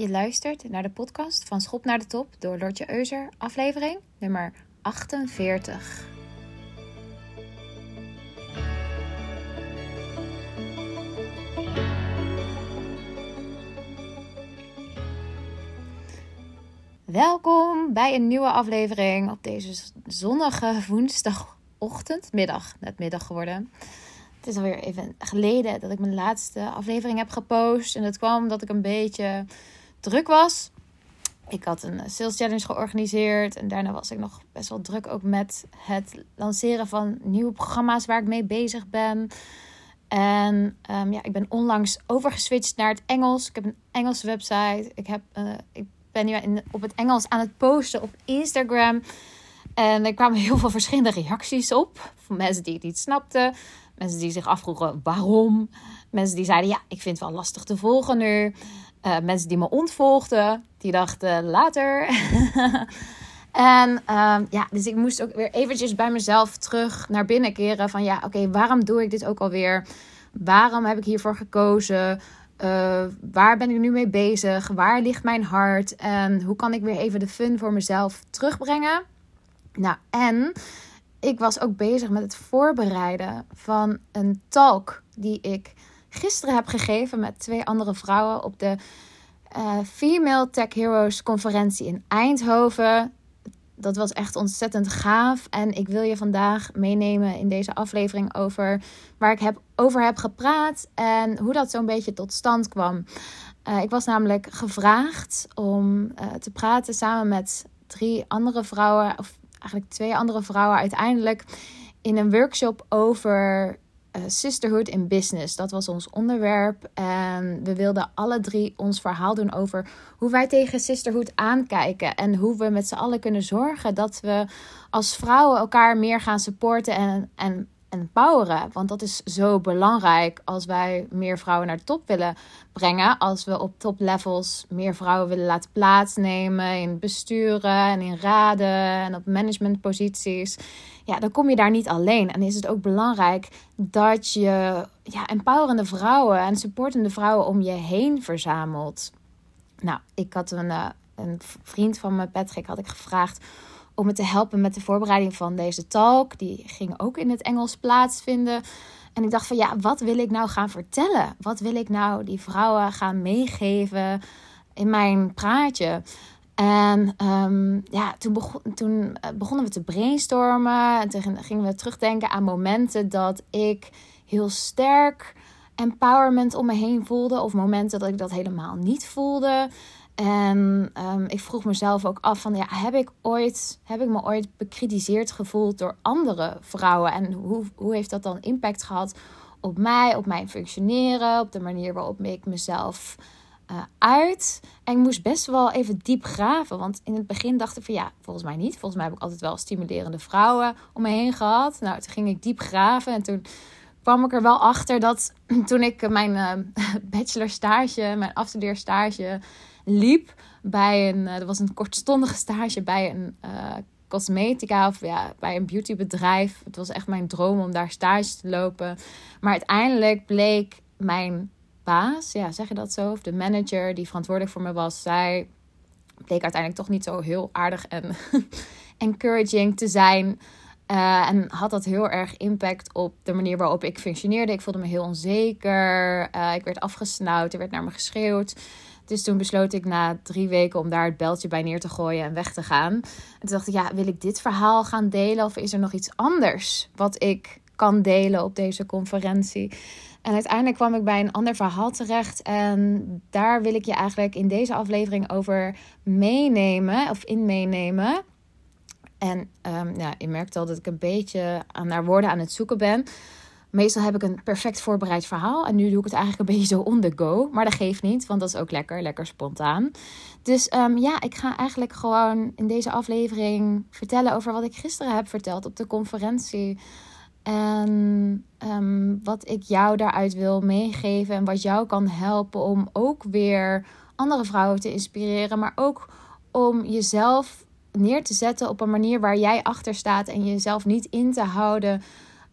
Je luistert naar de podcast van Schop naar de Top door Lortje Euser, aflevering nummer 48. Welkom bij een nieuwe aflevering op deze zonnige woensdagochtend, middag, net middag geworden. Het is alweer even geleden dat ik mijn laatste aflevering heb gepost. En dat kwam omdat ik een beetje druk was. Ik had een sales challenge georganiseerd. En daarna was ik nog best wel druk ook met het lanceren van nieuwe programma's waar ik mee bezig ben. En um, ja, ik ben onlangs overgeswitcht naar het Engels. Ik heb een Engelse website. Ik, heb, uh, ik ben nu in, op het Engels aan het posten op Instagram. En er kwamen heel veel verschillende reacties op. Van mensen die het niet snapten. Mensen die zich afvroegen waarom. Mensen die zeiden ja, ik vind het wel lastig te volgen nu. Uh, mensen die me ontvolgden. Die dachten later. en uh, ja, dus ik moest ook weer eventjes bij mezelf terug naar binnen keren. Van ja, oké, waarom doe ik dit ook alweer? Waarom heb ik hiervoor gekozen? Uh, waar ben ik nu mee bezig? Waar ligt mijn hart? En hoe kan ik weer even de fun voor mezelf terugbrengen? Nou, en ik was ook bezig met het voorbereiden van een talk die ik gisteren heb gegeven met twee andere vrouwen op de uh, Female Tech Heroes conferentie in Eindhoven. Dat was echt ontzettend gaaf. En ik wil je vandaag meenemen in deze aflevering over waar ik heb, over heb gepraat en hoe dat zo'n beetje tot stand kwam. Uh, ik was namelijk gevraagd om uh, te praten samen met drie andere vrouwen, of eigenlijk twee andere vrouwen uiteindelijk, in een workshop over uh, sisterhood in business. Dat was ons onderwerp. En we wilden alle drie ons verhaal doen over hoe wij tegen sisterhood aankijken. En hoe we met z'n allen kunnen zorgen dat we als vrouwen elkaar meer gaan supporten en, en empoweren. Want dat is zo belangrijk als wij meer vrouwen naar de top willen brengen. Als we op top levels meer vrouwen willen laten plaatsnemen in besturen en in raden en op managementposities. Ja, dan kom je daar niet alleen. En is het ook belangrijk dat je ja, empowerende vrouwen en supportende vrouwen om je heen verzamelt. Nou, ik had een, eh, een vriend van me, Patrick, had ik gevraagd om me te helpen met de voorbereiding van deze talk. Die ging ook in het Engels plaatsvinden. En ik dacht van ja, wat wil ik nou gaan vertellen? Wat wil ik nou die vrouwen gaan meegeven in mijn praatje? En um, ja, toen, begon, toen eh, begonnen we te brainstormen. En toen gingen we terugdenken aan momenten dat ik heel sterk empowerment om me heen voelde. Of momenten dat ik dat helemaal niet voelde. En um, ik vroeg mezelf ook af van ja, heb ik ooit, heb ik me ooit bekritiseerd gevoeld door andere vrouwen? En hoe, hoe heeft dat dan impact gehad op mij, op mijn functioneren, op de manier waarop ik mezelf uh, uit? En ik moest best wel even diep graven, want in het begin dacht ik van ja, volgens mij niet. Volgens mij heb ik altijd wel stimulerende vrouwen om me heen gehad. Nou, toen ging ik diep graven en toen kwam ik er wel achter dat toen ik mijn uh, bachelor stage, mijn afstudeerstage liep bij een, uh, er was een kortstondige stage bij een uh, cosmetica of ja, bij een beautybedrijf. Het was echt mijn droom om daar stage te lopen. Maar uiteindelijk bleek mijn baas, ja, zeg je dat zo, of de manager die verantwoordelijk voor me was, zij bleek uiteindelijk toch niet zo heel aardig en encouraging te zijn. Uh, en had dat heel erg impact op de manier waarop ik functioneerde. Ik voelde me heel onzeker. Ik werd afgesnauwd. Er werd naar me geschreeuwd. Dus toen besloot ik na drie weken om daar het beltje bij neer te gooien en weg te gaan. En toen dacht ik, ja, wil ik dit verhaal gaan delen of is er nog iets anders wat ik kan delen op deze conferentie? En uiteindelijk kwam ik bij een ander verhaal terecht. En daar wil ik je eigenlijk in deze aflevering over meenemen of in meenemen. En um, ja, je merkt al dat ik een beetje naar woorden aan het zoeken ben. Meestal heb ik een perfect voorbereid verhaal. En nu doe ik het eigenlijk een beetje zo on the go. Maar dat geeft niet, want dat is ook lekker. Lekker spontaan. Dus um, ja, ik ga eigenlijk gewoon in deze aflevering vertellen over wat ik gisteren heb verteld op de conferentie. En um, wat ik jou daaruit wil meegeven. En wat jou kan helpen om ook weer andere vrouwen te inspireren. Maar ook om jezelf neer te zetten op een manier waar jij achter staat. En jezelf niet in te houden.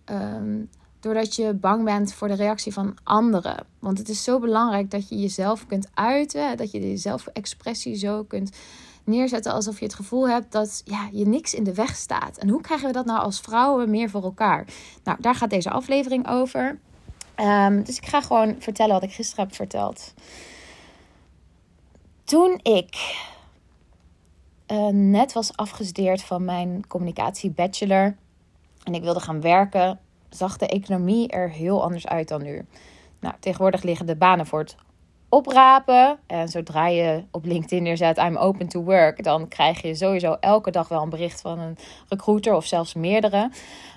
Um, doordat je bang bent voor de reactie van anderen. Want het is zo belangrijk dat je jezelf kunt uiten, dat je je zelfexpressie zo kunt neerzetten alsof je het gevoel hebt dat ja, je niks in de weg staat. En hoe krijgen we dat nou als vrouwen meer voor elkaar? Nou, daar gaat deze aflevering over. Ehm, dus ik ga gewoon vertellen wat ik gisteren heb verteld. Toen ik uh, net was afgestudeerd van mijn communicatie bachelor en ik wilde gaan werken, zag de economie er heel anders uit dan nu. Nou, tegenwoordig liggen de banen voor het oprapen. En zodra je op LinkedIn neerzet, I'm open to work, dan krijg je sowieso elke dag wel een bericht van een recruiter of zelfs meerdere.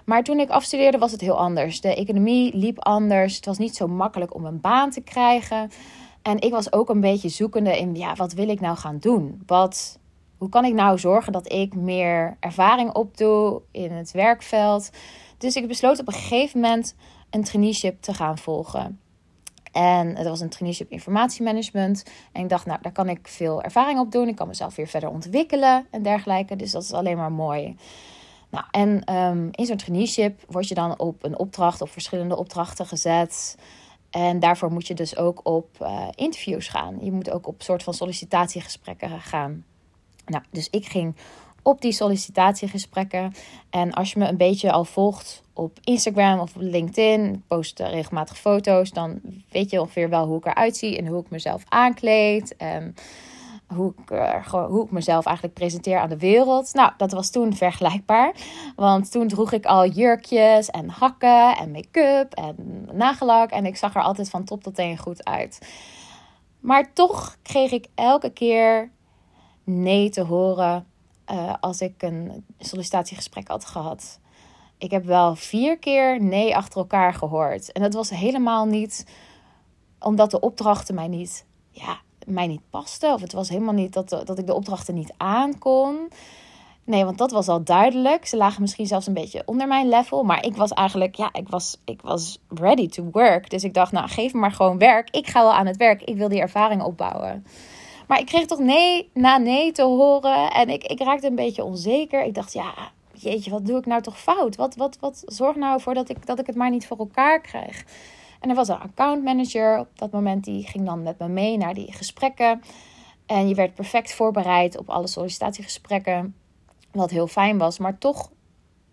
Maar toen ik afstudeerde was het heel anders. De economie liep anders. Het was niet zo makkelijk om een baan te krijgen. En ik was ook een beetje zoekende in, ja, wat wil ik nou gaan doen? Wat, hoe kan ik nou zorgen dat ik meer ervaring opdoe in het werkveld? Dus ik besloot op een gegeven moment een traineeship te gaan volgen. En het was een traineeship informatiemanagement. En ik dacht, nou, daar kan ik veel ervaring op doen. Ik kan mezelf weer verder ontwikkelen en dergelijke. Dus dat is alleen maar mooi. Nou, en ehm, in zo'n traineeship word je dan op een opdracht of verschillende opdrachten gezet. En daarvoor moet je dus ook op uh, interviews gaan. Je moet ook op soort van sollicitatiegesprekken gaan. Nou, dus ik ging op die sollicitatiegesprekken. En als je me een beetje al volgt op Instagram of op LinkedIn, ik post regelmatig foto's, dan weet je ongeveer wel hoe ik eruit zie en hoe ik mezelf aankleed. En hoe ik, hoe ik mezelf eigenlijk presenteer aan de wereld. Nou, dat was toen vergelijkbaar. Want toen droeg ik al jurkjes en hakken en make-up en nagellak. En ik zag er altijd van top tot teen goed uit. Maar toch kreeg ik elke keer nee te horen uh, als ik een sollicitatiegesprek had gehad. Ik heb wel vier keer nee achter elkaar gehoord. En dat was helemaal niet omdat de opdrachten mij niet, ja, mij niet pasten. Of het was helemaal niet dat, dat ik de opdrachten niet aankon. Nee, want dat was al duidelijk. Ze lagen misschien zelfs een beetje onder mijn level. Maar ik was eigenlijk, ja, ik was, ik was ready to work. Dus ik dacht, nou, geef me maar gewoon werk. Ik ga wel aan het werk. Ik wil die ervaring opbouwen. Maar ik kreeg toch nee na nee te horen. En ik, ik raakte een beetje onzeker. Ik dacht, ja, jeetje, wat doe ik nou toch fout? Wat, wat, wat zorg nou voor dat ik, dat ik het maar niet voor elkaar krijg? En er was een accountmanager op dat moment, die ging dan met me mee naar die gesprekken. En je werd perfect voorbereid op alle sollicitatiegesprekken. Wat heel fijn was, maar toch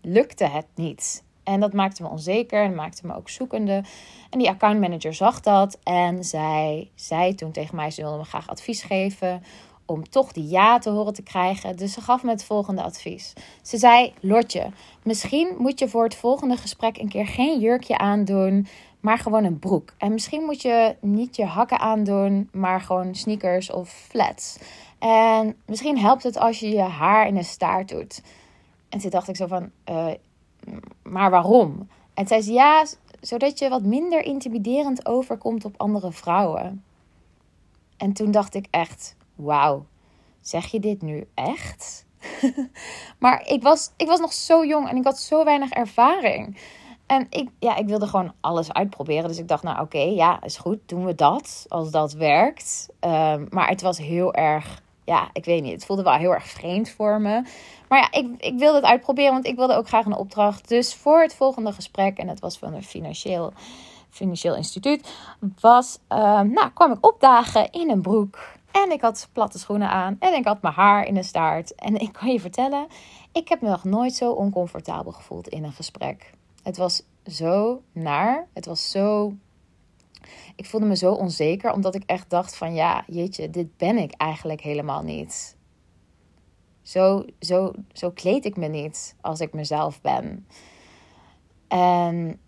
lukte het niet. En dat maakte me onzeker en maakte me ook zoekende. En die accountmanager zag dat en zij zei toen tegen mij: ze wilde me graag advies geven om toch die ja te horen te krijgen. Dus ze gaf me het volgende advies. Ze zei: Lotje, misschien moet je voor het volgende gesprek een keer geen jurkje aandoen, maar gewoon een broek. En misschien moet je niet je hakken aandoen, maar gewoon sneakers of flats. En misschien helpt het als je je haar in een staart doet. En toen dacht ik zo van, uh, maar waarom? En zei ze, ja, zodat je wat minder intimiderend overkomt op andere vrouwen. En toen dacht ik echt, wauw, zeg je dit nu echt? maar ik was, ik was nog zo jong en ik had zo weinig ervaring. En ik, ja, ik wilde gewoon alles uitproberen. Dus ik dacht, nou oké, ja, is goed, doen we dat als dat werkt. Um, maar het was heel erg ja, ik weet niet. Het voelde wel heel erg vreemd voor me. Maar ja, ik, ik wilde het uitproberen, want ik wilde ook graag een opdracht. Dus voor het volgende gesprek, en het was van een financieel, financieel instituut, was, uh, nou, kwam ik opdagen in een broek. En ik had platte schoenen aan. En ik had mijn haar in een staart. En ik kan je vertellen, ik heb me nog nooit zo oncomfortabel gevoeld in een gesprek. Het was zo naar. Het was zo ik voelde me zo onzeker, omdat ik echt dacht van ja, jeetje, dit ben ik eigenlijk helemaal niet. Zo, zo, zo kleed ik me niet als ik mezelf ben. En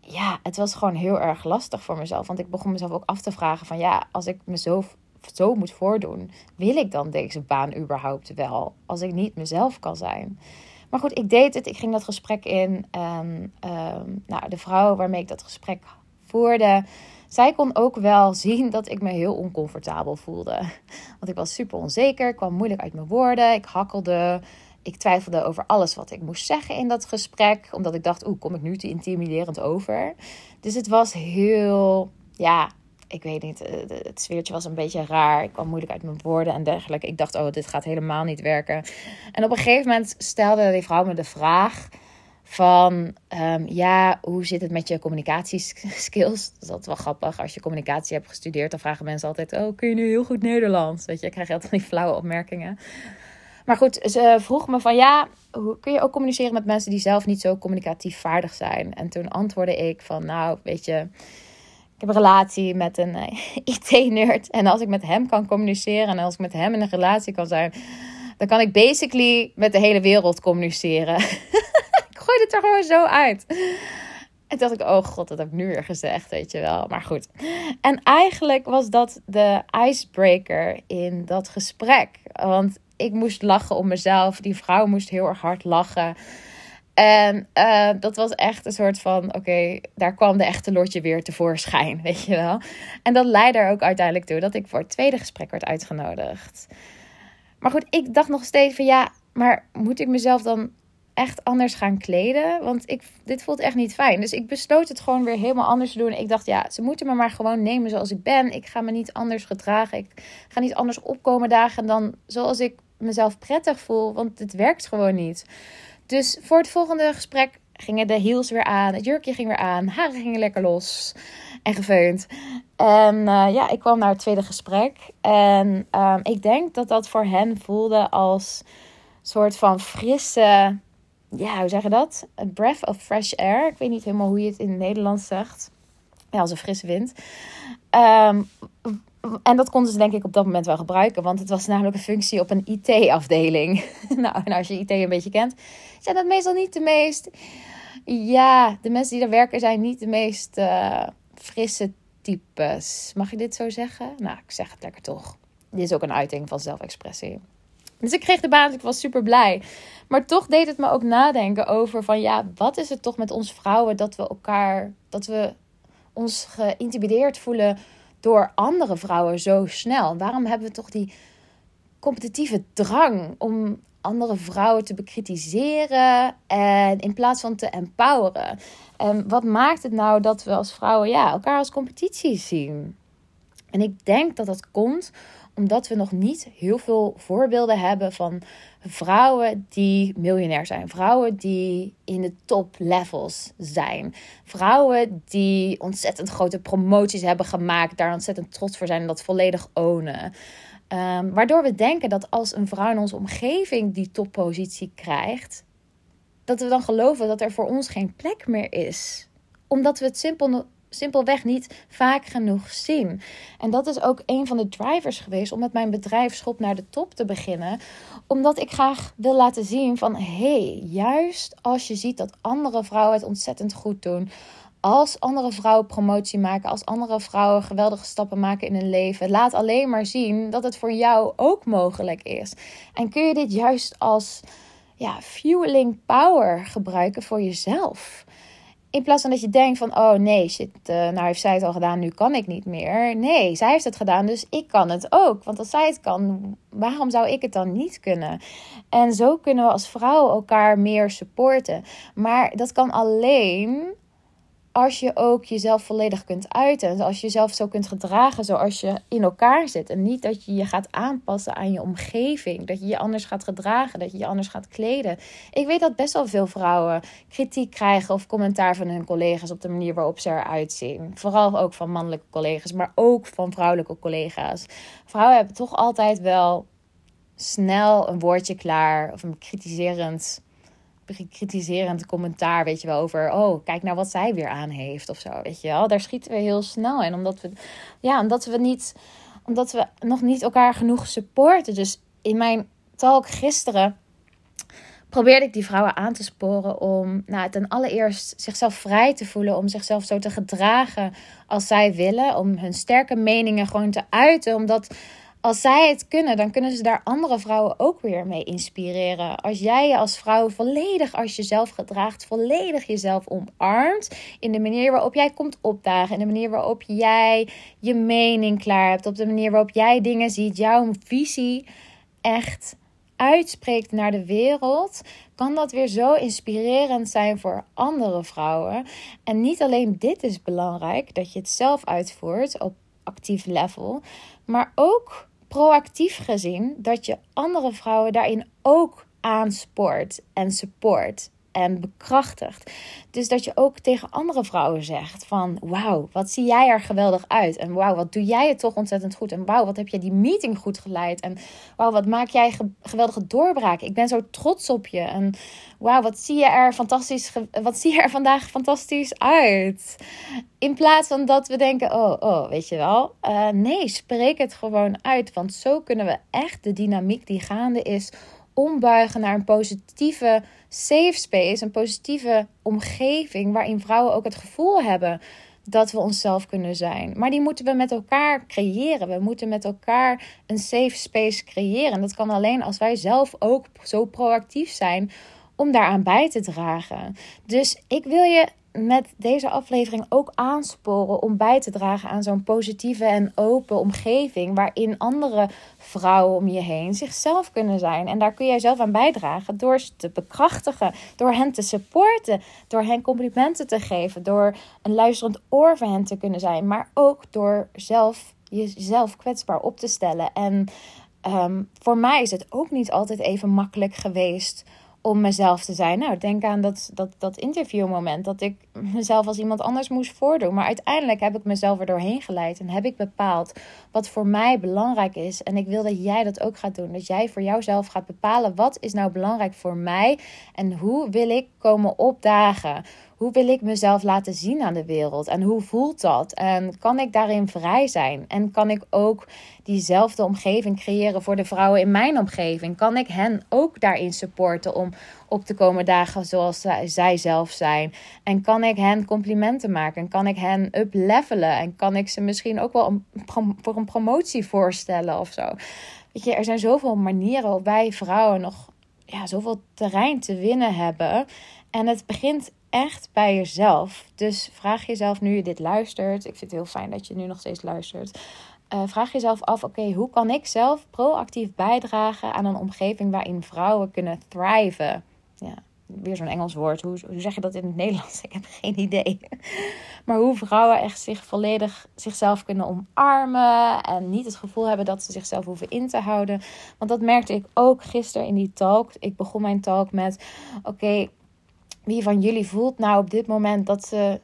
ja, het was gewoon heel erg lastig voor mezelf. Want ik begon mezelf ook af te vragen van ja, als ik me zo, zo moet voordoen, wil ik dan deze baan überhaupt wel? Als ik niet mezelf kan zijn. Maar goed, ik deed het. Ik ging dat gesprek in. En ehm, nou, de vrouw waarmee ik dat gesprek zij kon ook wel zien dat ik me heel oncomfortabel voelde. Want ik was super onzeker, kwam moeilijk uit mijn woorden, ik hakkelde. Ik twijfelde over alles wat ik moest zeggen in dat gesprek. Omdat ik dacht, oeh, kom ik nu te intimiderend over? Dus het was heel, ja, ik weet niet. Eh, het sfeertje was een beetje raar. Ik kwam moeilijk uit mijn woorden en dergelijke. Ik dacht, oh, dit gaat helemaal niet werken. En op een gegeven moment stelde die vrouw me de vraag van ehm, ja, hoe zit het met je communicatieskills? Dat is wel grappig. Als je communicatie hebt gestudeerd, dan vragen mensen altijd: Oh, kun je nu heel goed Nederlands? Weet je, ik krijg altijd die flauwe opmerkingen. Maar goed, ze vroeg me van ja, hoe kun je ook communiceren met mensen die zelf niet zo communicatief vaardig zijn? En toen antwoordde ik van nou, weet je, ik heb een relatie met een uh, IT-nerd. En als ik met hem kan communiceren en als ik met hem in een relatie kan zijn, dan kan ik basically met de hele wereld communiceren. gooi het er gewoon zo uit. En dacht ik, oh god, dat heb ik nu weer gezegd, weet je wel. Maar goed. En eigenlijk was dat de icebreaker in dat gesprek. Want ik moest lachen om mezelf. Die vrouw moest heel erg hard lachen. En uh, dat was echt een soort van: oké, daar kwam de echte Lotje weer tevoorschijn, weet je wel. En dat leidde er ook uiteindelijk toe dat ik voor het tweede gesprek werd uitgenodigd. Maar goed, ik dacht nog steeds van ja, maar moet ik mezelf dan echt anders gaan kleden? Want ik, dit voelt echt niet fijn. Dus ik besloot het gewoon weer helemaal anders te doen. Ik dacht, ja, ze moeten me maar gewoon nemen zoals ik ben. Ik ga me niet anders gedragen. Ik ga niet anders opkomen dagen dan zoals ik mezelf prettig voel. Want het werkt gewoon niet. Dus voor het volgende gesprek gingen de heels weer aan. Het jurkje ging weer aan. Haren gingen lekker los. En gefeund. En uh, ja, ik kwam naar het tweede gesprek. En uh, ik denk dat dat voor hen voelde als soort van frisse ja, hoe zeg je dat? A breath of fresh air. Ik weet niet helemaal hoe je het in het Nederlands zegt. Ja, als een frisse wind. Um, en dat konden ze denk ik op dat moment wel gebruiken. Want het was namelijk een functie op een IT-afdeling. nou, en als je IT een beetje kent, zijn dat meestal niet de meest... Ja, de mensen die daar werken zijn niet de meest uh, frisse types. Mag je dit zo zeggen? Nou, ik zeg het lekker toch. Dit is ook een uiting van zelfexpressie. Dus ik kreeg de baan, dus ik was super blij. Maar toch deed het me ook nadenken over van ja, wat is het toch met ons vrouwen dat we elkaar, dat we ons geïntimideerd voelen door andere vrouwen zo snel? Waarom hebben we toch die competitieve drang om andere vrouwen te bekritiseren en in plaats van te empoweren? En wat maakt het nou dat we als vrouwen ja, elkaar als competitie zien? En ik denk dat dat komt omdat we nog niet heel veel voorbeelden hebben van vrouwen die miljonair zijn. Vrouwen die in de top levels zijn. Vrouwen die ontzettend grote promoties hebben gemaakt. Daar ontzettend trots voor zijn en dat volledig ownen. Um, waardoor we denken dat als een vrouw in onze omgeving die toppositie krijgt, dat we dan geloven dat er voor ons geen plek meer is. Omdat we het simpel simpelweg niet vaak genoeg zien. En dat is ook een van de drivers geweest om met mijn bedrijf Schop naar de Top te beginnen. Omdat ik graag wil laten zien van hey, juist als je ziet dat andere vrouwen het ontzettend goed doen. Als andere vrouwen promotie maken, als andere vrouwen geweldige stappen maken in hun leven, laat alleen maar zien dat het voor jou ook mogelijk is. En kun je dit juist als ja, fueling power gebruiken voor jezelf? In plaats van dat je denkt van, oh nee, shit, uh, nou heeft zij het al gedaan, nu kan ik niet meer. Nee, zij heeft het gedaan, dus ik kan het ook. Want als zij het kan, waarom zou ik het dan niet kunnen? En zo kunnen we als vrouwen elkaar meer supporten. Maar dat kan alleen als je ook jezelf volledig kunt uiten. Als je jezelf zo kunt gedragen zoals je in elkaar zit. En niet dat je je gaat aanpassen aan je omgeving. Dat je je anders gaat gedragen. Dat je je anders gaat kleden. Ik weet dat best wel veel vrouwen kritiek krijgen of commentaar van hun collega's op de manier waarop ze eruit zien. Vooral ook van mannelijke collega's, maar ook van vrouwelijke collega's. Vrouwen hebben toch altijd wel snel een woordje klaar of een kritiserend kritiserend commentaar, weet je wel, over, oh, kijk nou wat zij weer aan heeft of zo, weet je wel. Daar schieten we heel snel in, omdat we, ja, omdat we niet, omdat we nog niet elkaar genoeg supporten. Dus in mijn talk gisteren probeerde ik die vrouwen aan te sporen om nou, ten allereerst zichzelf vrij te voelen, om zichzelf zo te gedragen als zij willen, om hun sterke meningen gewoon te uiten, omdat als zij het kunnen, dan kunnen ze daar andere vrouwen ook weer mee inspireren. Als jij je als vrouw volledig als jezelf gedraagt, volledig jezelf omarmt. In de manier waarop jij komt opdagen. In de manier waarop jij je mening klaar hebt. Op de manier waarop jij dingen ziet. Jouw visie echt uitspreekt naar de wereld. Kan dat weer zo inspirerend zijn voor andere vrouwen. En niet alleen dit is belangrijk, dat je het zelf uitvoert op actief level. Maar ook proactief gezien dat je andere vrouwen daarin ook aanspoort en support. En bekrachtigt. Dus dat je ook tegen andere vrouwen zegt van wauw, wat zie jij er geweldig uit. En wauw, wat doe jij het toch ontzettend goed. En wauw, wat heb je die meeting goed geleid. En wauw, wat maak jij geweldige doorbraken. Ik ben zo trots op je. En wauw, wat zie je er fantastisch, wat zie je er vandaag fantastisch uit. In plaats van dat we denken, oh, oh, weet je wel. Uh, nee, spreek het gewoon uit. Want zo kunnen we echt de dynamiek die gaande is ombuigen naar een positieve safe space, een positieve omgeving waarin vrouwen ook het gevoel hebben dat we onszelf kunnen zijn. Maar die moeten we met elkaar creëren. We moeten met elkaar een safe space creëren. En dat kan alleen als wij zelf ook zo proactief zijn om daaraan bij te dragen. Dus ik wil je met deze aflevering ook aansporen om bij te dragen aan zo'n positieve en open omgeving waarin andere vrouwen om je heen zichzelf kunnen zijn. En daar kun jij zelf aan bijdragen door ze te bekrachtigen, door hen te supporten, door hen complimenten te geven, door een luisterend oor voor hen te kunnen zijn, maar ook door zelf jezelf kwetsbaar op te stellen. En um, voor mij is het ook niet altijd even makkelijk geweest om mezelf te zijn. Nou, denk aan dat, dat, dat interviewmoment dat ik mezelf als iemand anders moest voordoen. Maar uiteindelijk heb ik mezelf er doorheen geleid en heb ik bepaald wat voor mij belangrijk is. En ik wil dat jij dat ook gaat doen. Dat jij voor jouzelf gaat bepalen wat is nou belangrijk voor mij en hoe wil ik komen opdagen. Hoe wil ik mezelf laten zien aan de wereld? En hoe voelt dat? En kan ik daarin vrij zijn? En kan ik ook diezelfde omgeving creëren voor de vrouwen in mijn omgeving? Kan ik hen ook daarin supporten om op te komen dagen zoals zij, zelf zijn? En kan ik hen complimenten maken? En kan ik hen uplevelen? En kan ik ze misschien ook wel voor een promotie voorstellen of zo? Weet je, er zijn zoveel manieren waarop wij vrouwen nog ja, zoveel terrein te winnen hebben. En het begint echt bij jezelf. Dus vraag jezelf nu je dit luistert. Ik vind het heel fijn dat je nu nog steeds luistert. Uh, vraag jezelf af: oké, hoe kan ik zelf proactief bijdragen aan een omgeving waarin vrouwen kunnen thriven? Ja, weer zo'n Engels woord. Hoe, hoe zeg je dat in het Nederlands? Ik heb geen idee. Maar hoe vrouwen echt zich volledig zichzelf kunnen omarmen. En niet het gevoel hebben dat ze zichzelf hoeven in te houden. Want dat merkte ik ook gisteren in die talk. Ik begon mijn talk met: oké, wie van jullie voelt nou op dit moment dat ze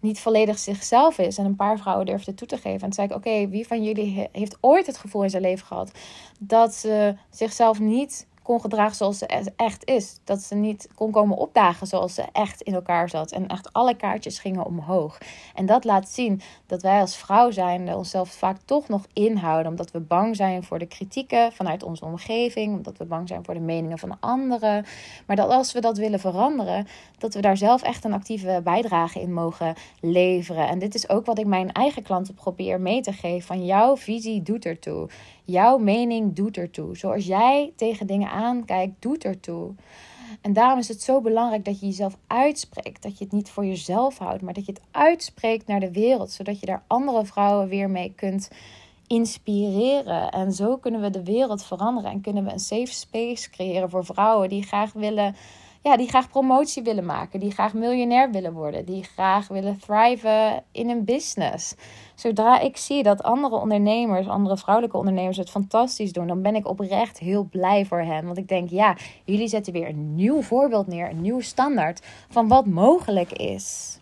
niet volledig zichzelf is. En een paar vrouwen durfden toe te geven. En toen zei ik, oké, wie van jullie heeft ooit het gevoel in zijn leven gehad dat ze zichzelf niet kon gedragen zoals ze echt is. Dat ze niet kon komen opdagen zoals ze echt in elkaar zat. En echt alle kaartjes gingen omhoog. En dat laat zien dat wij als vrouw zijn onszelf vaak toch nog inhouden. Omdat we bang zijn voor de kritieken vanuit onze omgeving. Omdat we bang zijn voor de meningen van anderen. Maar dat als we dat willen veranderen, dat we daar zelf echt een actieve bijdrage in mogen leveren. En dit is ook wat ik mijn eigen klanten probeer mee te geven. Van jouw visie doet ertoe. Jouw mening doet ertoe. Zoals jij tegen dingen aankijkt, doet ertoe. En daarom is het zo belangrijk dat je jezelf uitspreekt. Dat je het niet voor jezelf houdt, maar dat je het uitspreekt naar de wereld. Zodat je daar andere vrouwen weer mee kunt inspireren. En zo kunnen we de wereld veranderen. En kunnen we een safe space creëren voor vrouwen die graag willen ja, die graag promotie willen maken, die graag miljonair willen worden, die graag willen thriven in een business. Zodra ik zie dat andere ondernemers, andere vrouwelijke ondernemers het fantastisch doen, dan ben ik oprecht heel blij voor hen. Want ik denk, ja, jullie zetten weer een nieuw voorbeeld neer, een nieuw standaard van wat mogelijk is.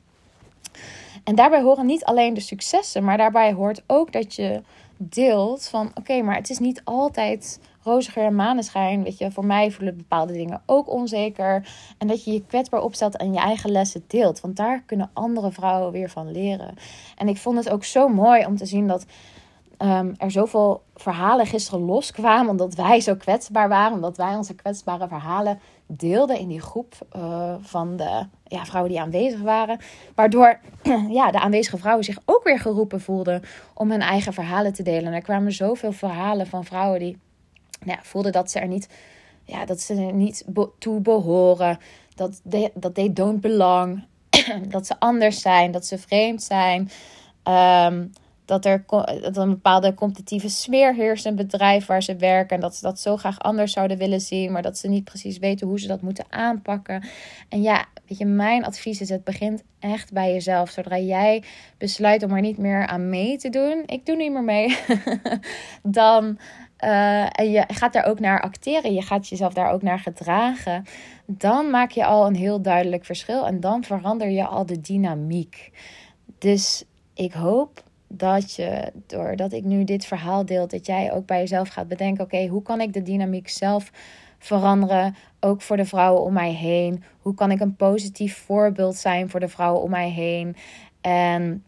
En daarbij horen niet alleen de successen, maar daarbij hoort ook dat je deelt van oké, maar het is niet altijd roziger en maneschijn. Weet je, voor mij voelen bepaalde dingen ook onzeker. En dat je je kwetsbaar opstelt en je eigen lessen deelt. Want daar kunnen andere vrouwen weer van leren. En ik vond het ook zo mooi om te zien dat um, er zoveel verhalen gisteren loskwamen. Omdat wij zo kwetsbaar waren. Omdat wij onze kwetsbare verhalen deelden in die groep uh, van de ja, vrouwen die aanwezig waren. Waardoor ja, de aanwezige vrouwen zich ook weer geroepen voelden om hun eigen verhalen te delen. En er kwamen zoveel verhalen van vrouwen die nou ja, voelden dat ze er niet, ja, dat ze er niet toe behoren. Dat dat they don't belong. dat ze anders zijn, dat ze vreemd zijn. Ehm, dat er, dat een bepaalde competitieve sfeer heerst in het bedrijf waar ze werken. En dat ze dat zo graag anders zouden willen zien. Maar dat ze niet precies weten hoe ze dat moeten aanpakken. En ja, weet je, mijn advies is: het begint echt bij jezelf. Zodra jij besluit om er niet meer aan mee te doen. Ik doe niet meer mee. dan uh, en je gaat daar ook naar acteren, je gaat jezelf daar ook naar gedragen, dan maak je al een heel duidelijk verschil en dan verander je al de dynamiek. Dus ik hoop dat je, doordat ik nu dit verhaal deel, dat jij ook bij jezelf gaat bedenken: oké, hoe kan ik de dynamiek zelf veranderen? Ook voor de vrouwen om mij heen. Hoe kan ik een positief voorbeeld zijn voor de vrouwen om mij heen? En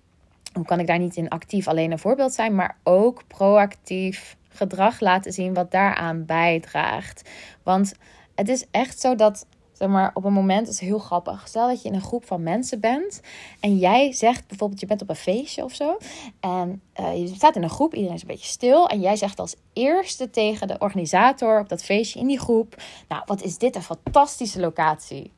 hoe kan ik daar niet in actief alleen een voorbeeld zijn, maar ook proactief gedrag laten zien wat daaraan bijdraagt? Want het is echt zo dat zeg maar, op een moment, is heel grappig. Stel dat je in een groep van mensen bent en jij zegt bijvoorbeeld, je bent op een feestje of zo. En uh, je staat in een groep, iedereen is een beetje stil. En jij zegt als eerste tegen de organisator op dat feestje in die groep: Nou, wat is dit een fantastische locatie?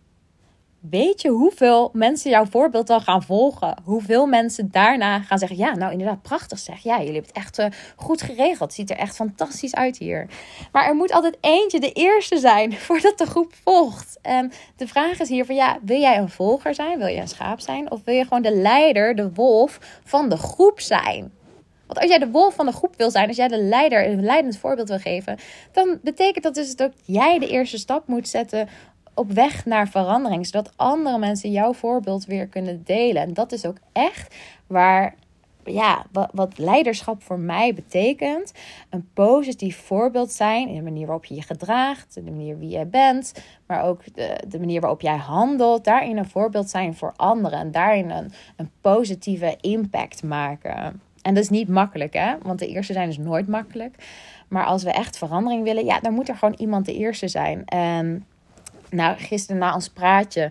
Weet je hoeveel mensen jouw voorbeeld dan gaan volgen? Hoeveel mensen daarna gaan zeggen: Ja, nou inderdaad, prachtig zeg. Ja, jullie hebben het echt uh, goed geregeld. Het ziet er echt fantastisch uit hier. Maar er moet altijd eentje de eerste zijn voordat de groep volgt. En de vraag is hier: van, ja, wil jij een volger zijn? Wil je een schaap zijn? Of wil je gewoon de leider, de wolf van de groep zijn? Want als jij de wolf van de groep wil zijn, als jij de leider een leidend voorbeeld wil geven, dan betekent dat dus dat jij de eerste stap moet zetten op weg naar verandering, zodat andere mensen jouw voorbeeld weer kunnen delen. En dat is ook echt waar ja, wat, leiderschap voor mij betekent. Een positief voorbeeld zijn in de manier waarop je je gedraagt, de manier wie jij bent, maar ook de, de manier waarop jij handelt. Daarin een voorbeeld zijn voor anderen en daarin een, een positieve impact maken. En dat is niet makkelijk, hè? Want de eerste zijn is nooit makkelijk. Maar als we echt verandering willen, ja, dan moet er gewoon iemand de eerste zijn. En nou, gisteren na ons praatje,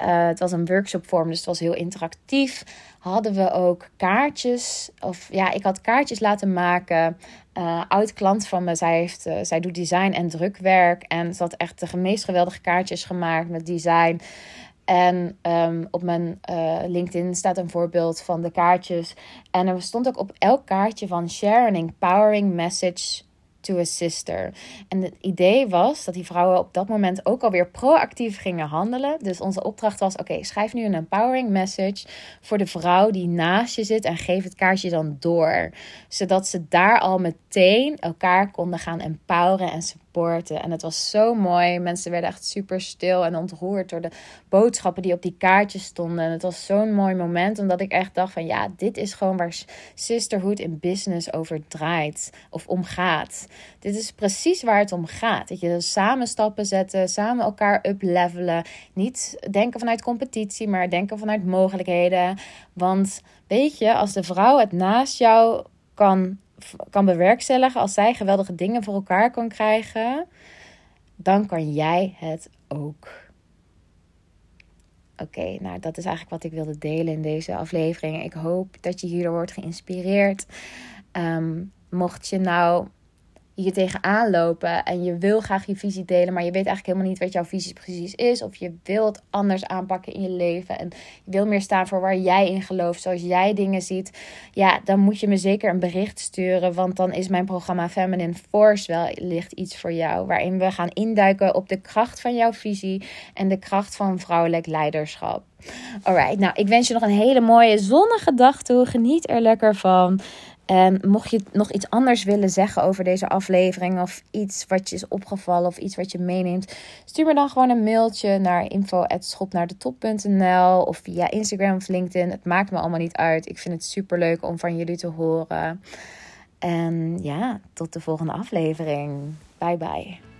uh, het was een workshopvorm, dus het was heel interactief. Hadden we ook kaartjes, of ja, ik had kaartjes laten maken. Uh, oud klant van me, zij, heeft, uh, zij doet design en drukwerk. En ze had echt de meest geweldige kaartjes gemaakt met design. En um, op mijn LinkedIn staat een voorbeeld van de kaartjes. En er stond ook op elk kaartje van share an empowering message to a sister. En het idee was dat die vrouwen op dat moment ook alweer proactief gingen handelen. Dus onze opdracht was: oké, schrijf nu een empowering message voor de vrouw die naast je zit en geef het kaartje dan door. Zodat ze daar al meteen elkaar konden gaan empoweren en en het was zo mooi. Mensen werden echt super stil en ontroerd door de boodschappen die op die kaartjes stonden. En het was zo'n mooi moment, omdat ik echt dacht van ja, dit is gewoon waar sisterhood in business over draait of om gaat. Dit is precies waar het om gaat. Dat je samen stappen zetten, samen elkaar uplevelen. Niet denken vanuit competitie, maar denken vanuit mogelijkheden. Want weet je, als de vrouw het naast jou kan kan bewerkstelligen, als zij geweldige dingen voor elkaar kan krijgen, dan kan jij het ook. Oké, nou dat is eigenlijk wat ik wilde delen in deze aflevering. Ik hoop dat je hierdoor wordt geïnspireerd. Ehm, mocht je nou je tegenaan lopen en je wil graag je visie delen, maar je weet eigenlijk helemaal niet wat jouw visie precies is, of je wilt anders aanpakken in je leven en je wil meer staan voor waar jij in gelooft, zoals jij dingen ziet, ja, dan moet je me zeker een bericht sturen, want dan is mijn programma Feminine Force wel licht iets voor jou, waarin we gaan induiken op de kracht van jouw visie en de kracht van vrouwelijk leiderschap. Alright, nou, ik wens je nog een hele mooie zonnige dag toe. Geniet er lekker van. En mocht je nog iets anders willen zeggen over deze aflevering of iets wat je is opgevallen of iets wat je meeneemt, stuur me dan gewoon een mailtje naar info@schopnaardetop.nl of via Instagram of LinkedIn. Het maakt me allemaal niet uit. Ik vind het super leuk om van jullie te horen. En ja, tot de volgende aflevering. Bye bye.